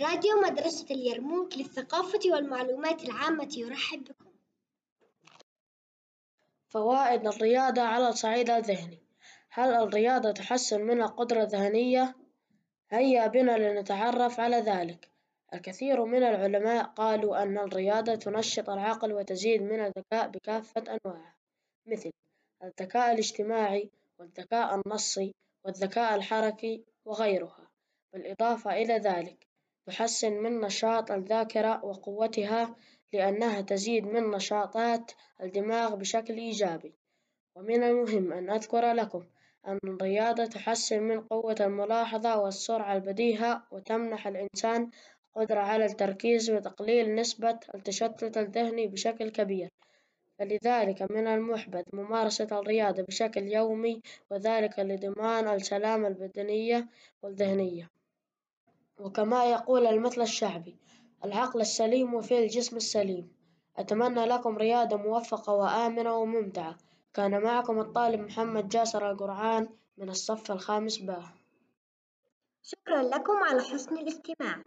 راديو مدرسة اليرموك للثقافة والمعلومات العامة. يرحب بكم. فوائد الرياضة على الصعيد الذهني، هل الرياضة تحسن من القدرة الذهنية؟ هيا بنا لنتعرف على ذلك، الكثير من العلماء قالوا أن الرياضة تنشط العقل وتزيد من الذكاء بكافة أنواعه، مثل الذكاء الاجتماعي والذكاء النصي والذكاء الحركي وغيرها، بالإضافة إلى ذلك تحسن من نشاط الذاكرة وقوتها لأنها تزيد من نشاطات الدماغ بشكل إيجابي، ومن المهم أن أذكر لكم أن الرياضة تحسن من قوة الملاحظة والسرعة البديهة وتمنح الإنسان قدرة على التركيز وتقليل نسبة التشتت الذهني بشكل كبير، فلذلك من المحبذ ممارسة الرياضة بشكل يومي وذلك لضمان السلامة البدنية والذهنية، وكما يقول المثل الشعبي العقل السليم في الجسم السليم، أتمنى لكم رياضة موفقة وآمنة وممتعة، كان معكم الطالب محمد جاسر القرعان من الصف الخامس ب. شكرا لكم على حسن الاستماع.